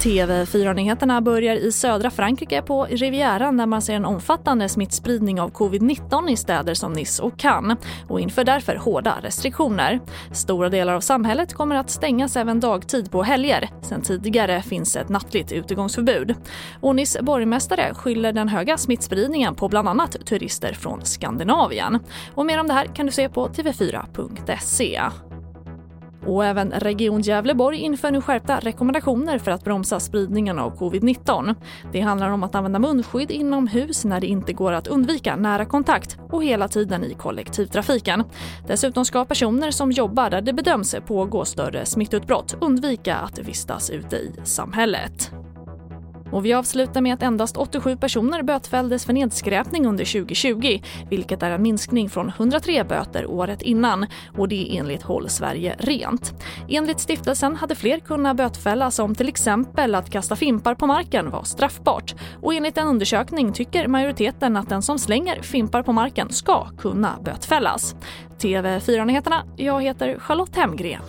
TV4-nyheterna börjar i södra Frankrike på Rivieran där man ser en omfattande smittspridning av covid-19 i städer som Nice och Cannes och inför därför hårda restriktioner. Stora delar av samhället kommer att stängas även dagtid på helger. Sen tidigare finns ett nattligt utegångsförbud. Och Nice borgmästare skyller den höga smittspridningen på bland annat turister från Skandinavien. Och mer om det här kan du se på tv4.se. Och även Region Gävleborg inför nu skärpta rekommendationer för att bromsa spridningen av covid-19. Det handlar om att använda munskydd inomhus när det inte går att undvika nära kontakt och hela tiden i kollektivtrafiken. Dessutom ska personer som jobbar där det bedöms pågå större smittutbrott undvika att vistas ute i samhället. Och vi avslutar med att endast 87 personer bötfälldes för nedskräpning under 2020 vilket är en minskning från 103 böter året innan och det är enligt Håll Sverige Rent. Enligt stiftelsen hade fler kunnat bötfällas om till exempel att kasta fimpar på marken var straffbart och enligt en undersökning tycker majoriteten att den som slänger fimpar på marken ska kunna bötfällas. TV4-nyheterna, jag heter Charlotte Hemgren.